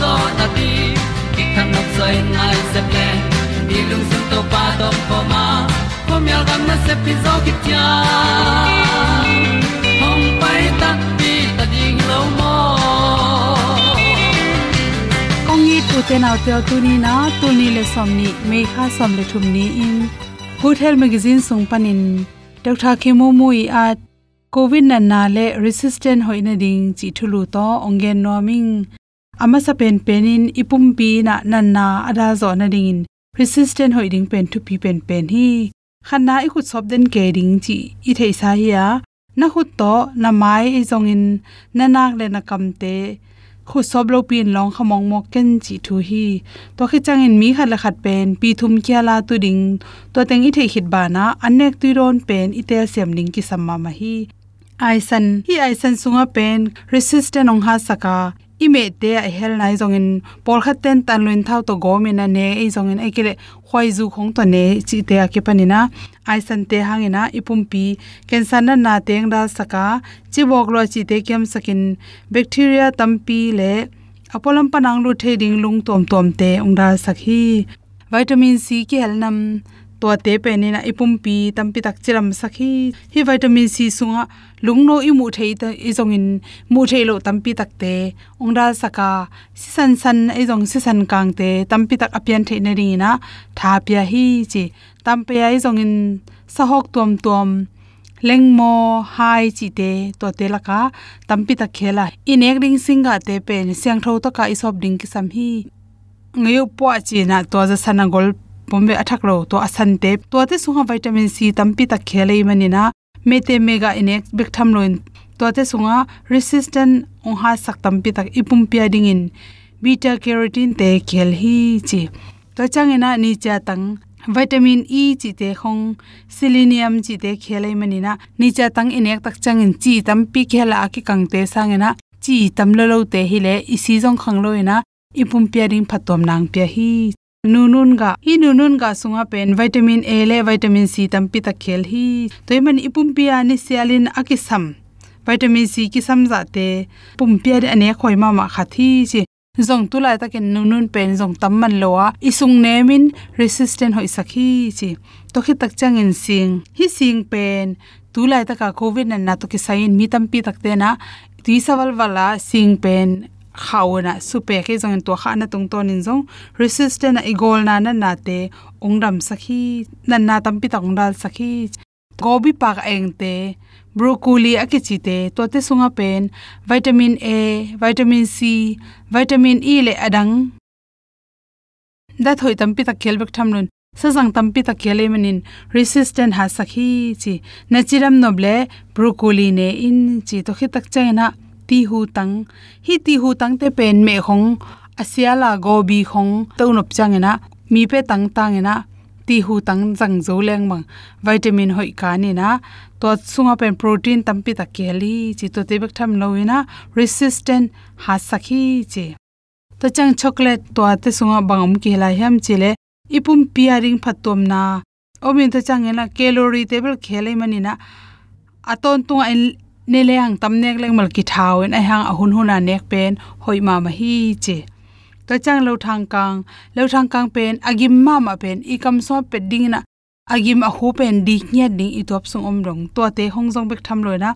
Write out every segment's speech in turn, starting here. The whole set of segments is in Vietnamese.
zo na ti ki kan nok sai nai se ple ni lung sun to pa to pa ma. Ko myal gam na se pi zo ki tia hom pai ta ti ta ding lo mo kong ni tu te na te tu ni na tu ni le som ni me kha som le thum ni in. Good health magazine sung panin dr khemo mui at covid na na le resistant hoina ding chi thulu to ongen noming ama sa pen penin ipum pi na nan na ada zo na ding in resistant hoi ding pen thu pi pen pen hi. Khanna i khut sob den ke ding chi i thei sa hi ya na khut to na mai e zong in na nak le na kam te khu sob lo pin long khamong mo ken chi thu hi. To khi chang in mi khat la khat pen, pi thum kya la tu ding, to teng i thei khit ba na, anek tu ron pen i tel sem ding ki samma ma hi. Aisan hi aisan sunga pen, resistant ong ha saka ime te a hel nai zong in por khat ten tan loin thau to go me na ne e zong in ekile khwai zu khong to ne, chi te a ke panina aisan te hangena ipum e pi. Cancer na na teng da saka chi bok lo chi te kem sakin bacteria tampi le. Apolam panang lu the ding lung tom tom te ongda sakhi vitamin c ki helnam to te pe ni na ipum pi tam pi tak chiram sakhi hi vitamin c sunga lungno i mu thei ta i zong in mu thei lo tam pi tak te ongda saka, si san san i zong si san kang te, tam pi tak apian thei na ri na, tha pia hi chi, tam pe ai zong in sahok tuam tuam lengmo hai chi te to te laka tampi ta khela. Inek ring singa te pen siang tho to ka isop ding ki sam hi ngayo po chi na to za sana pombe athak ro to asan te. To te sunga vitamin c tampi ta khelei manina. Mete mega inek bek tham loin. To te sunga resistant ong ha sak tampi tak ipum pia ding in beta carotene te khel hi chi. To changena ni cha tang. Vitamin e chi te khong. Selenium chi te khelei manina. Ni cha tang inek tak changin chi tampi khela ki kang te sangena chi tamlo lo te hi le isi jong khang loina ipum pia ring phatom nang pia hi nunun ga hi nunun ga sunga pen vitamin a le vitamin c tampi ta khel hi, toiman ipum pia ni sialin akisam. Vitamin c ki samza te pum pia de ane khoi ma ma khathi chi. Zong tu lai takin nunun pen zong tamman lowa isung nemin resistant hoi sakhi chi. To khi tak chang in sing. Hi sing pen. Tu lai taka covid na na to ki sain mi tampi takte na. Ti sawal wala sing pen khauna supe ke jong to kha na tung ton in jong resistant igol na na na te ongdam sakhi, na na tampi tang dal sakhi. Gobi pak eng te, broccoli akichi te to te sunga pen, vitamin a, vitamin c, vitamin e le adang. Da thoi tampi ta khelbek thamlun sa jang tampi ta khele manin resistant ha sakhi chi. Nachiram noble broccoli ne in chi. To khitak chaina ti hu tang hi ti hu tang te pen me khong. Asiala gobi khong. To nop changena mi pe tang tangena ti hu tang jang zo leng mang vitamin hoi ka ni na. To sunga pen protein tampi ta keli chi to te bek tham loina resistant ha sakhi che. To chang chocolate to ate sunga bangam ki la ham chile ipum piaring phatom na. Omin to chang ena. Calorie table khelai mani na. Aton tu ne le hang tam nek leng mal ki thau en ai hang ahun huna nek pen, hoi ma ma hi che. To chang lo thang kang, lo thang kang pen agim ma ma pen, i kam so pe ding na agim a hu pen di nya ding i top sung om rong. To te hong jong bek tham loi na,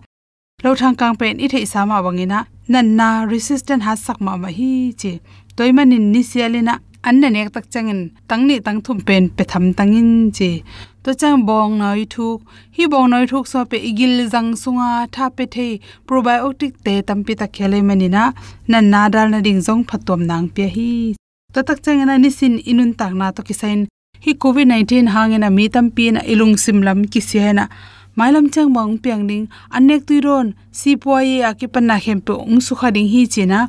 lo thang kang pen i thei sa ma wangina nan na resistant ha sak ma ma hi che. Toy manin ni sialina anna nek tak changin tangni tang thum pen pe tham tangin che to chang bong noi thuk hi bong noi thuk so pe igil jang sunga tha pe the probiotic te tampi ta khele manina nan na dal na ding jong phatom nang pe hi to tak chang na nisin inun tak na to kisain hi covid 19 hangena mi tampi na ilung simlam ki siana mailam chang bang piang ding anek tuiron si poi a ki panna hem pe ung su khading hi china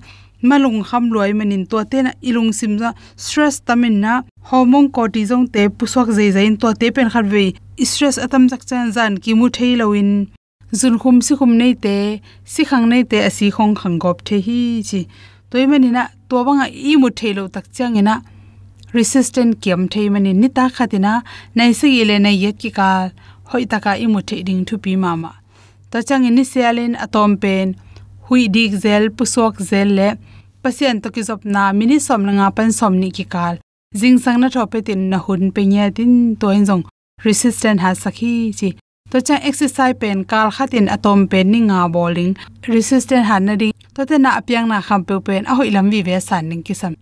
malung kham loi manin to te na ilung sim za stress tamin na hormone cortisol te pusok zai zain to te pen khat ve stress atam jak chan zan ki mu thei loin zun khum si khum nei te, si khang nei te asi khong khang gop the hi chi. Toy manina to banga i mu thei lo tak chang ina. Resistant kiam thei mani ni ta khatina nai se ile nai yet ki ka, hoi taka i mu thei ding thu pi mama ta chang ini sialin atom pen hui dik zel, pusok zel le, pasien to ki zop na mini som nga pan som ni ki kal. Jing sang na thope tin na hun pe nya tin to in jong resistant ha sakhi chi. To cha exercise pen kal khatin atom pen ni nga bowling resistant han na ding. To te na apyang na kham pe pen, a hoi lam vi ve san ning ki sam.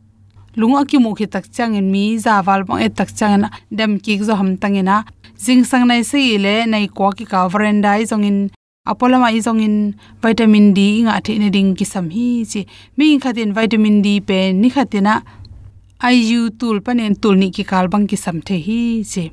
Lunga ki mu khi tak chang in mi, za wal bang e tak chang na dam ki zo ham tangena jing sang nai se ile nai ko ki ka veranda i zong in apola ma izong in vitamin d nga the ne ding ki sam hi chi. Mi khatin vitamin d pe ni khatina iu tul panen tul ni ki kal bang ki sam the hi chi.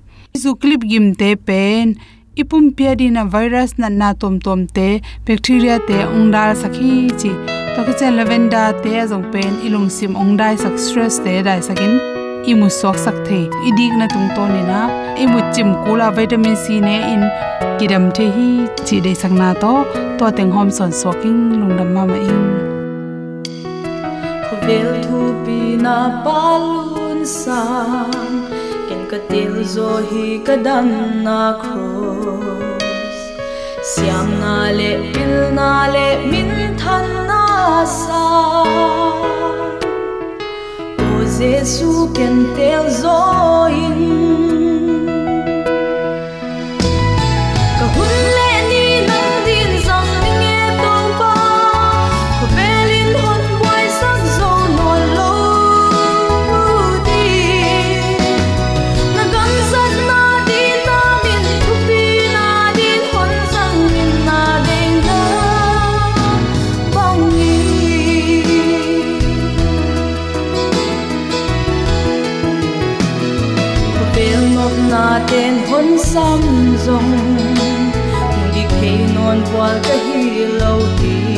Zu clip gim te pen ipum pia na virus na na tom tom te, bacteria te ongdal sakhi chi. To ke chen lavender te azong pen ilung sim ongdai sak stress te dai sakin imu sok sak the. Idik na tung to ni na. Imu chim kula vitamin c ne in. Kidam the hi chi de sang na to. To teng hom son soking lungdam ma ma in. Vel thu pi na palun sang ken ka til zo hi ka dam na cross. Siam na le, pil na le, min than na sa jesu ken tel Tên hôn xăm rồng, đi khi non qua cái hi lâu thì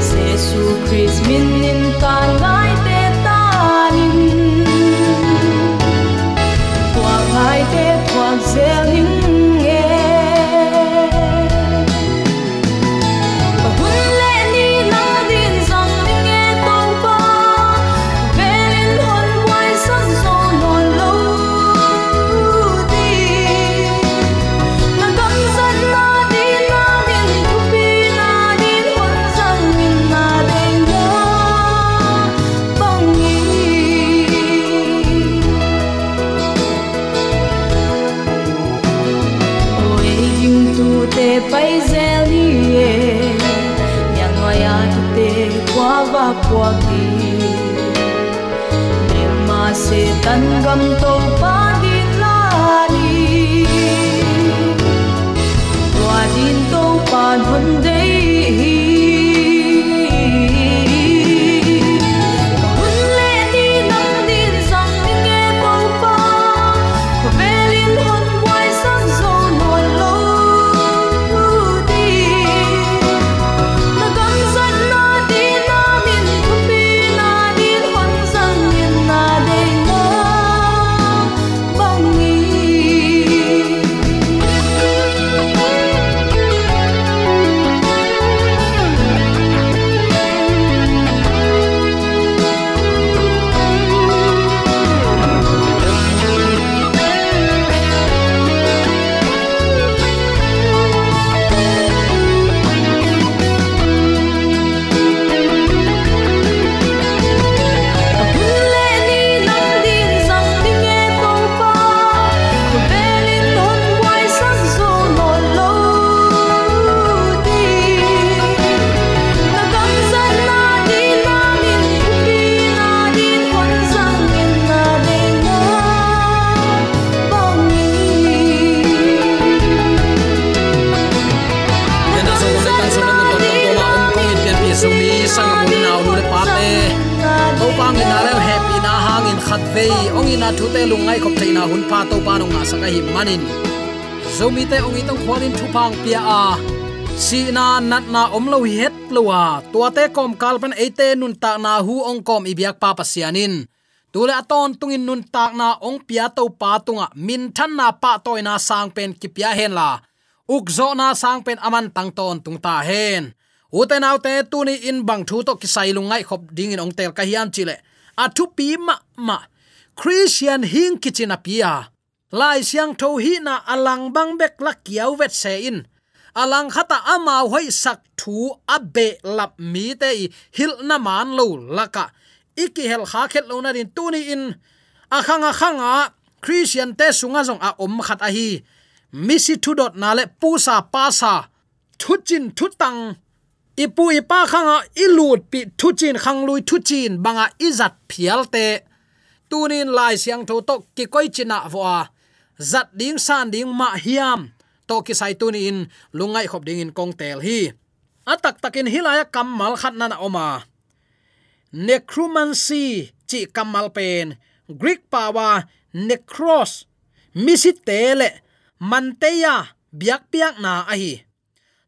Giêsu Christ min in ta ngai te ta nin qua ngai te qua zel hin qua ki ne ma se tan gam to pa di la đi kwa din to pa hôn de pang pia a. Si na nat na om lo hi het lowa tua te kom kalpan ate nun ta na hu ong kom ibyak pa pasianin tule aton tungin nun ta na ong pia to pa tunga. Min than na pa toy na sang pen kipya hen la. Ukzo na sang pen aman tang ton tung ta hen. Uten autte tuni in bang thu to kisai lungai khop ding in ong tel ka hiam chile a thu pi ma ma. Christian hing kichina pia lai siang tho hi na alang bang bek la kiau vet se in. Alang khata ama hoi sak thu abe lap mi te hil na man lo laka. Iki hel kha khet lo na rin tu ni in. Akhanga khanga christian te sunga jong a om khat a hi. Misi thu dot na le pu sa pa sa. Thu chin thu tang. Ipu ipa khanga ilut pi thu chin khang lui thu chin banga izat phial te. Tunin lai siang tho to ki koi china wa zat ding san ding ma hiam. To ki sai tuni in, lungai khop ding in kong tel hi. Atak takin hilaya kamal khat na oma necromancy, chi kamal pen. Greek pawa necros. Misitele manteya biak piak na a hi.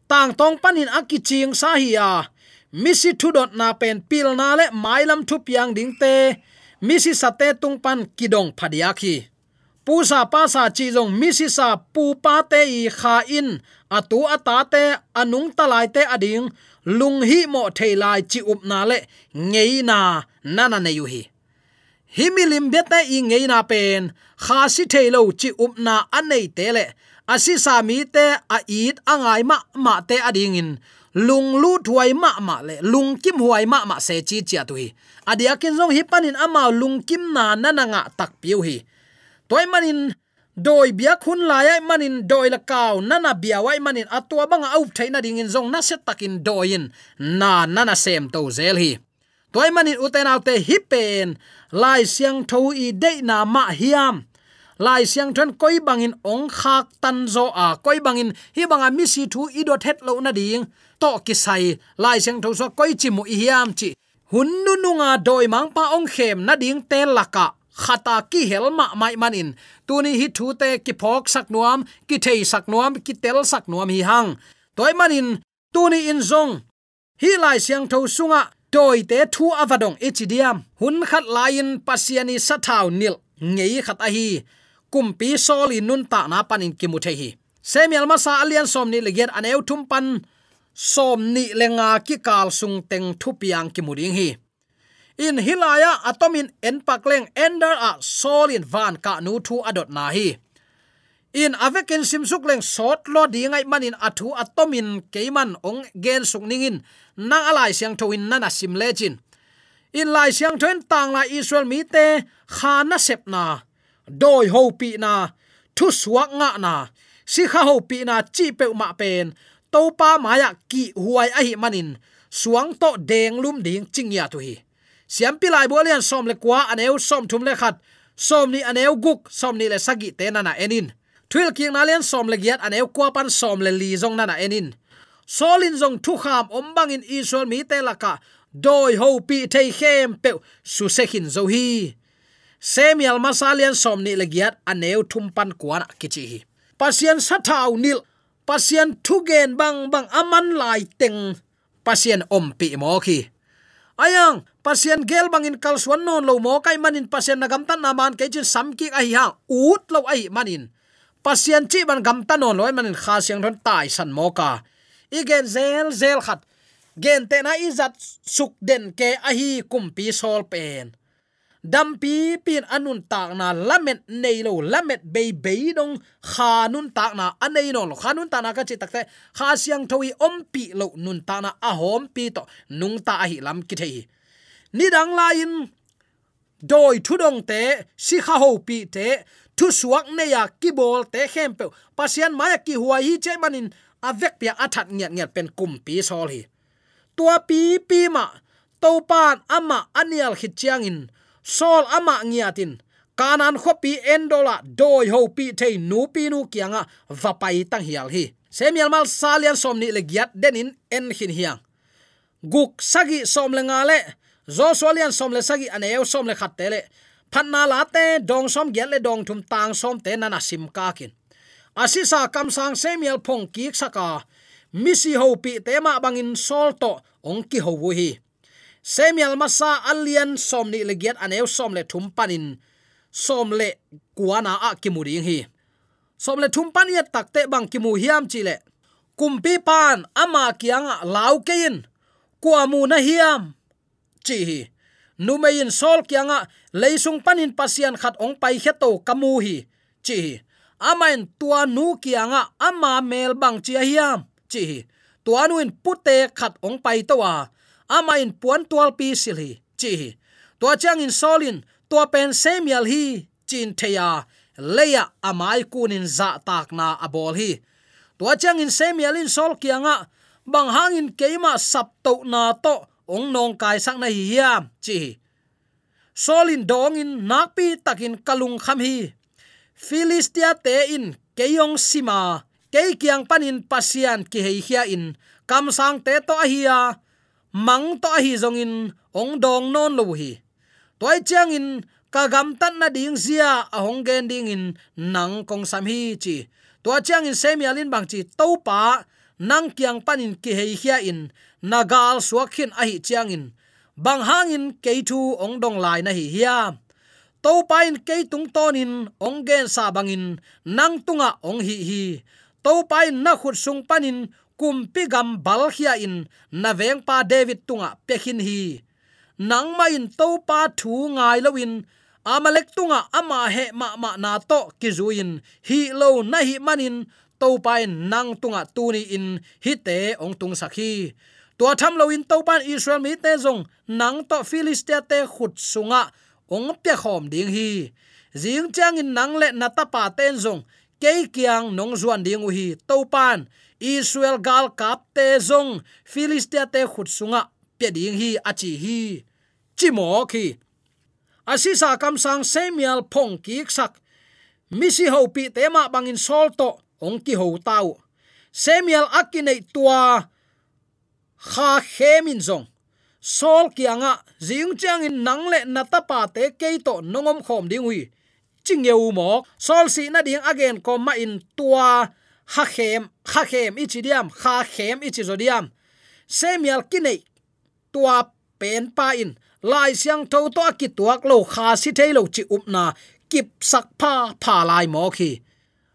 Tang tong panin akiching sa hi ya misi thudot na pen pil na le mailam thu piang ding te. Misi sate tung pan kidong phadia khi pusa pa sa chi jong, misisa pu pa te i kha in, atu ata te anung talai te ading, lung hi mo thailai chi up na le, ngei na nana ne yu hi. Himilim beta i ngei na pen, kha si thailo chi up na anei te le asi sa mi te a it angai ma ma te ading in, lung lu thuai ma ma le, lung kim huai ma ma se chi chi tu hi adia kin hi panin ama lung kim na na na nga tak piu hi toy manin doi bia khun lai ai manin doi la kaw. Nana bia wai manin atwa banga au thaina ding in zong na se takin doin na, nana sem to zel hi. Toy manin uten autte hi pen. Lai siang tho i de na ma hiam. Lai siang thon koi bangin ong khak tan zo a. Koi bangin hi banga mi si thu i dot het lo na ding. To ki sai. Lai siang tho so koi chi mu i hiam chi. Hun nu nu nga doi mang pa ong khem na ding te laka khata ki helma mai manin. Tuni hi thu te ki phok sak nuam, ki thei sak nuam, ki tel sak nuam hi hang. Toy manin, tuni in zong. Hi lai siang tho sunga, toy te thu avadong ichidiam. Hun khat lain pasiani sathau nil, ngei khat a hi. Kumpi soli nun ta na panin kimu the hi. Semial masa alian som ni legiat aneu thum pan. Som ni lenga ki kal sung teng thupiang ki hi in hilaya, atomin en pakleng ender a solin van ka nu thu adot na hi. In avekin simsuk leng sot, lo di ngai manin athu atomin keiman ong gen suk ningin. Nang alai siang thoin nana sim lejin in lai siang thoin tang la israel mi te khana sep na. Doi ho pi na, thu suak nga na. Si kha ho pi na, chi pe ma pen. To pa maya ki huai a hi manin. Suang to deng lum ding chingya tu hi siam pilai bolian som le kwa aneu som thum le khat. Som ni aneu guk, som ni le sagi te na na enin. Thil king na len som le giat aneu kwa pan som le li zong na na enin solin zong thu kham om bang in israel mi te laka. Doi ho pi thei khem pe su se hin zo hi. Semial masalian som ni le giat aneu thum pan kwana kichi hi. Pasien sathau nil. Pasien thugen bang bang aman lai teng. Pasien om pi mo khi ayang, pasien gel bangin kal suan non lo mo kai manin pasien na gamtan na man ke chin samki ai ha ut lo ai manin. Pasien chi ban gamtan non loi manin, kha siang ron tai san mo ka. Igen zel zel khat. Gen te na izat suk den ke ahi kumpi sol pen dampi pin anun tak na lamet nei lo, lamet be be dong. Kha nun tak na anei no lo. Kha nun ta na ka chi takte kha siang thoi om pi lo nun ta na a hom pi to. Nung ta hi lam ki thei. Ni dang lain doi thu dong te. Si kha ho pi te. Thu suak ne ya ki bol te khem pe. Pasian maya ki huai hi che manin. Avek pia athat ngiat ngiat pen kum pi sol hi. Tua pi pi ma. To pan ama anial khit chiang in sol ama ngiatin kanan khopi endola doi ho pi thei nu pi nu kianga vapai tang hial hi. Semial mal salian somni le giat denin en hin hiang. Guk sagi som le nga le, zo solian som le sagi aneu som le khat te le phatna la te dong som gyat le dong thum tang som te nana sim ka kin. Asisa kam sang semial phong ki saka. Misi ho pi te ma bangin sol to ong ki ho hi semial masa alian somni legiat aneu som le thum panin som le kuana a kimuri hi. Som le thum pan ya takte bang kimu hiam chile kumpi pan, ama kianga laukein kuamu na hiam chi hi. Numein sol kianga leisung panin pasian khat ong pai heto kamu hi chi hi. Amain tua nu kianga ama mel bang chi hiam chi hi. Tua nuin pute khat ong pai towa ama in puan tual pi sil hi chi hi. Tua chang in solin, tua pen semial hi, chin theya. Leya amai kunin za tak na abol hi. Tua chang in semial in sol kianga, bang hang in keima sap to na to, ong nong kai sak na hi hiam chi solin dong in nakpi takin kalung kham hi. Philistia te in keyong sima ke kyang panin pasian ki hei hia in, kam sang te to ahia mang to hi zong in, ong dong non lo hi. Toy chang in, ka gam tan na ding zia, a hong gen ding in, nang kong sam hi chi. To chang in semi alin bang chi to pa, nang kyang panin ki hei hia in nagal suakhin a hi chang in. Bang hangin ke thu ong dong lai na hi hia. To pain ke tung tonin ong gen sa bangin nang tunga ong hi hi. To pain na khut sung panin kum gam bal khia in, na veng pa david tunga pekhin hi. Nang ma in to pa thu ngai lawin amalek tunga ama he ma ma na to kizuin hi lo na hi manin to pai nang tunga tuni in, hi te ong tung sakhi tua tham lo in to pan israel mi te zong, nang to philistia te khut sunga, ong pe khom ding hi. Jing chang in nang le na ta pa ten zong ke kiang nong zuan ding u hi pan israel gal kap te zong philistia te khut sunga pe ding hi achi hi chimo khi. Asisa kam sang semial phong ki sak, misi ho pi te ma bangin sol to, ong ki ho tau. Semial akinei tua, kha khemin zong. Sol kianga jing chang in nang le na ta pa te ke to nongom khom ding hui ching yeu mo sol si na ding again ko ma in tua ha khem ha khem ichi diam kha khem ichi zodiam semial kinai tua pen pa in. Lai siang tho to ki tuak lo kha si thei lo chi up na, kip sak pha pha lai mo khi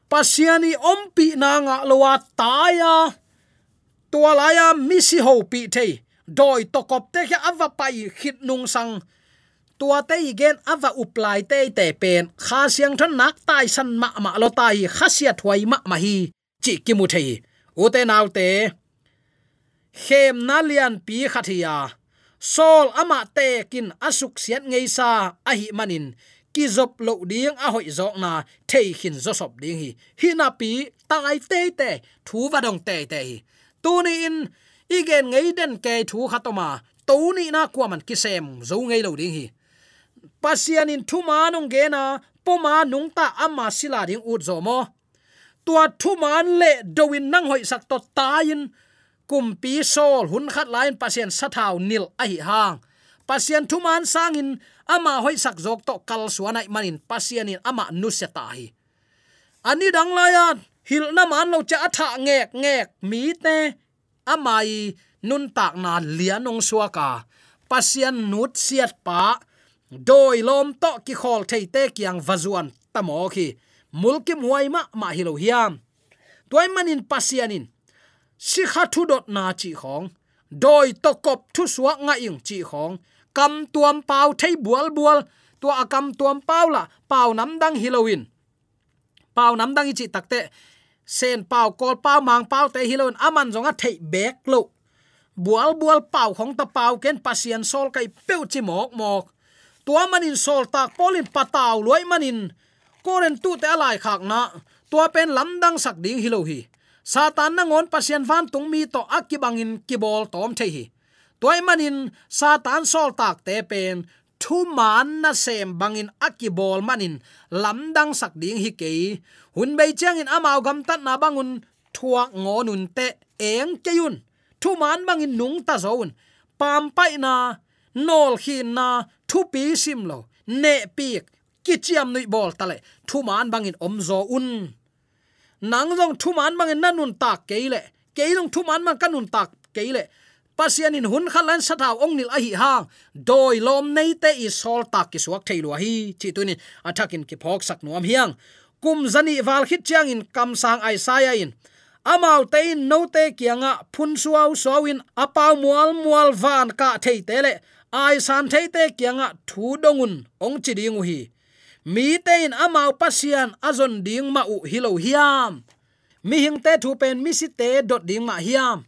pasiani om pi na nga lowa taya tua la ya mi si ho pi thei. Doi to kop te kha ava pai khit nung sang tua igen tai san lo tai. Sol ama te kin asuk siat ngei sa. A hi manin. Ki zop lo ding a hoi zok na. Thei khin zo sop ding hi. Hi na pi tai te te. Thu va dong te te hi. Tu ni in. Igen ngei den ke thu khatoma to ni na kwa man ki sem zo ngei lo ding hi pasian in thuma nung ge na poma nung ta ama sila ding ut zo mo tua thuma le dowin nang hoi sak to ta in kumpi sol hun khat lain pasien sathau nil a hi hang. Pasien thu man sangin, ama hoi sak jok to kal suanai manin pasien in ama nu se ta hi. Ani dang la ya hil na man lo cha atha ngek ngek mi te amai nun tak na lianong suaka pasian nut siat pa doi lom to ki khol thei te kyang vazuan tamo khi. Mulki muai ma ma hilo hiam. Toy manin pasianin. Si kha thu dot na chi khong. Doi to kop thu suwa nga ing chi khong. Kam tuam pau thei bual bual. Tua akam tuam pau la, pau nam dang halloween pau nam dang chi takte sen pau, kol pau, mang pau te hilon aman zonga thei bek lo. Bual bual pau khong ta pau ken pasian sol kai peu chi mok mok tua manin sol tak polin pataw loi manin. Koren tu te alai khak na. Tua pen lamdang sak ding hilo hi. Satan na ngon pasien van tung mi to akibangin kibol tom the hi. Toy manin, satan sol tak te pen, thu man na sem bangin akibol manin. Lamdang sak ding hi ke hun bei chang in amao gam tat na bangun thuak ngonun te eng keyun thu man bangin nung ta zon pam pai na nol khi na thu pi sim lo, ne pi ki chiam nui bol tale thu man bangin om zo un. Nang jong thu man bangin nanun tak keile keilong thu man mang kanun tak keile pasian in hun khalan sathaw ong nil ahi hi hang doi lom nei te i sol tak ki suak thailo hi. Chi tunin athakin ki phok sak nuam hiang. Kum zani wal khit chiang in kam sang ai saya in. Amau te in no te kianga phun suau sawin apaw mual mual van ka thei tele ai san thei te kianga thu dongun, ong chi ding hi. Mi te in amau pasian azon ding ma u hilo hiam. Mi hing te thu pen mi si te dot ding ma hiam.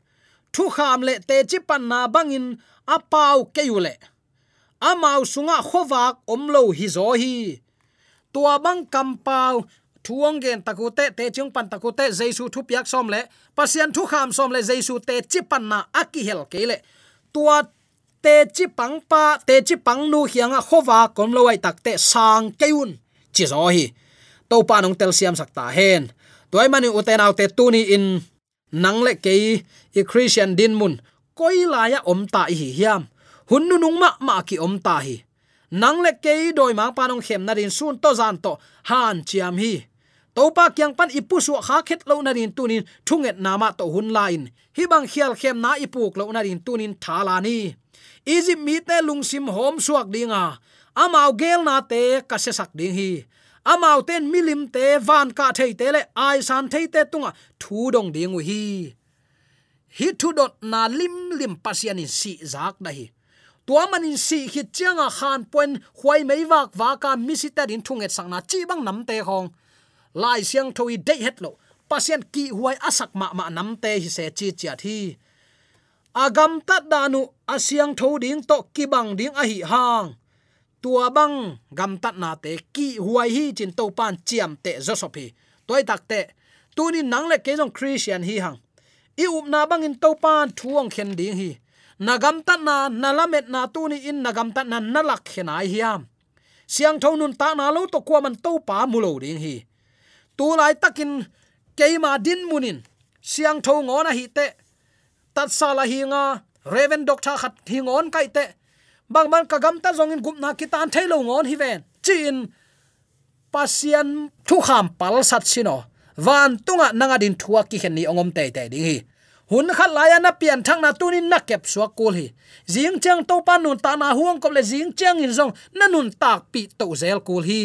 Thu kham le te chi pan na bangin apau keule amau sunga khowak omlo hi zo hi. Tua bang kampau thuang gen takute te chung pan takute jesu thu piak som le. Pasian thu kham som le jesu te chi pan na aki hel kele tua te chi pang pa te chi pang nu hianga khowa kom lo tak te, sang keun chi zo hi. To pa nong tel siam sakta hen. Toy mani uten autte tuni in. Nang le ke i christian din mun. Koi la ya om ta hi hiam. Hun nu nung ma ma ki om ta hi. Nang le ke doi ma pa nong khem na rin sun to zan to, han chiam hi. To pa kyang pan ipu su kha khet lo na rin tunin thunget nama to hun lain hi bang khial khem na ipuk lo na rin tunin thala ni egypt mi te lungsim hom suak dinga amao gel na te ka se sak ding hi. Amao ten milim te van ka thei te le ai san thei te tunga thu dong ding hi. Hi thu dot na lim lim pasian in si zak da hi. Tua manin si hit chianga khan poin huai mei wak wa ka misita din thunget sang na chi bang nam te hong. Lai siang thoi dei het lo. Pasien ki huai asak ma ma nam te hi se chi chia thi agam tat danu asiang tho ding to ki bang ding a hi hang. Tua bang, gam tat na te ki huai hi chin to pan chiam te josophi toy tak te tunin nang le ke jong christian hi hang. I up na bang in to pan thuang khen ding hi. Nagam tat na nalamet na tuni in nagam tat na nalak khenai hiam siang tho nun ta na lo to kwa man to pa mulo ding hi. Tu lai takin keima din munin siang tho ngona hi te tat sala hi nga reven doctor khat hingon kai te. Bang man ka gam ta zong in gup na ki tan thailo ngon hi ven. Chin pasian thu kham pal sat sino van tunga nanga din thua ki hen ni ongom te te ding hi. Hun khat laya na pian thang na tunin na kep suwa kul hi. Jing chang to pa nun ta na huang kop le jing chang in zong na nun tak pi to zel kul hi.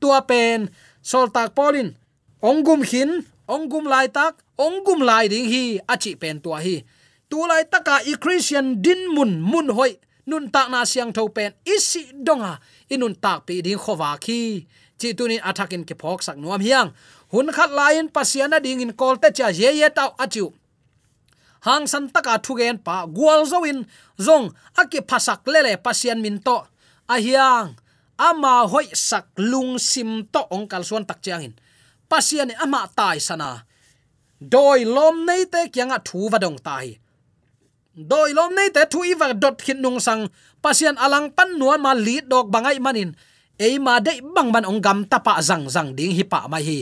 Tua pen, sol tak polin ongum hin ongum lai tak ongum lai ding hi achi pen tua hi. Tu lai taka i christian din mun mun hoi, nun tak na siang tho pen isi donga inun tak pi ding khowa khi. Chi tunin athakin ke phok sak nuam hiang. Hun khat lain pasiana ding in kol te cha ye ye tau achu hang san taka thugen pa gwal zo in, zong aki phasak lele pasian min to. A hiang ama hoi sak lung sim to ong kal suan tak chiang in pasian ama tai sana. Doi lom nei te kyanga thu va dong tai. Doi lom nei te thu iwa dot khin nung sang. Pasian alang pan nuan ma li dok bangai manin. Ei ma dei bang ban ong gam tapa zang zang ding hi pa mai hi.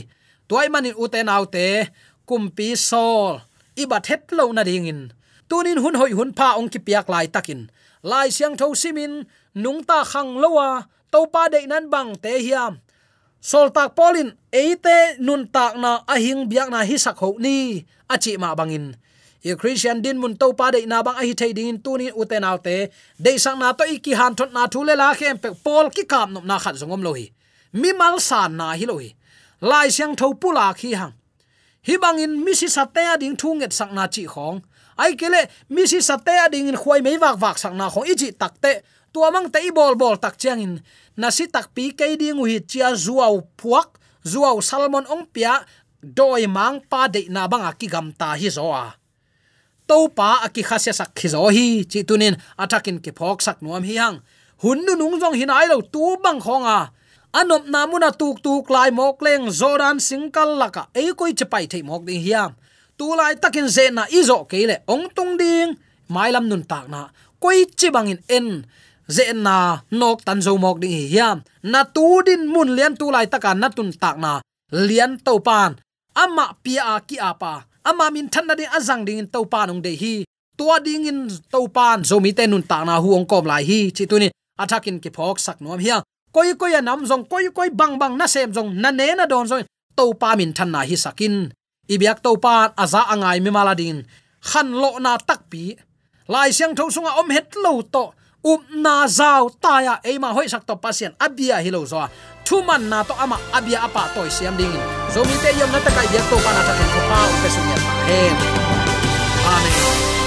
Toy manin uten autte kumpi sol. Iba het lo na ding in. Tunin hun hoi hun pa ong ki piak lai takin. Lai siang tho simin, nung ta khang lowa topa pa de nan bang te hiam sol tak polin eite nun tak na ahing biak na hi sak ho ni achi ma bangin. I christian din mun to pa de na bang ahi thei ding tu ni uten alte de sang na to iki han thot na thule la khem pe pol ki kam nom na khat zongom lo hi. Mi mal san na hi lo hi. Lai siang tho pula khi hang. Hi bangin, mi si sate ding thu nget sak na chi khong. Ai kele mi si sate ding in khoi mei wak wak sak na khong. Tak takte tua mang te bol bol tak chiang in. Na si tak pi ke ding hi chia zuaw puak, zuaw salmon ong pia doi mang pa de na bang ki gam ta hi zo a. To pa ki khai sak khi zo hi chi tunin atakin ke phok sak nuam hi hang. Hun nu nung jong hin ai lo tu bang khong a. Anop namuna tuk tuk lai mok leng zoran singkal laka ei koi chapai thei mok ding hiam tu lai takin ze na izo keile ong tung ding. Mailam nun tak na koi chi bangin en ze na nok tan zo mok ding hiam. Na tu din mun lian tu lai taka na tun tak na lian to pan. Ama pia ki apa. Ama min than na ding azang ding to pan ong de hi. Tua ding in to pan zo mi te nun tak na huong kom lai hi. Chi tu ni, athakin ki phok sak nom hiang koi koi nam zong, koi koi bang bang na sem zong, na ne na don zong. To pa min than na hi sakin. Ibyak to pa aza angai mi maladin khan lo na tak pi. Lai siang tho sunga om het lo to up na zau, ta ya e ma hoi sak to pasien, abia hilo zo thu man na to ama, abia apa toy siam ding. Zo mi te yom na ta kai yak to pa na ta ko pa pe sun ya amen.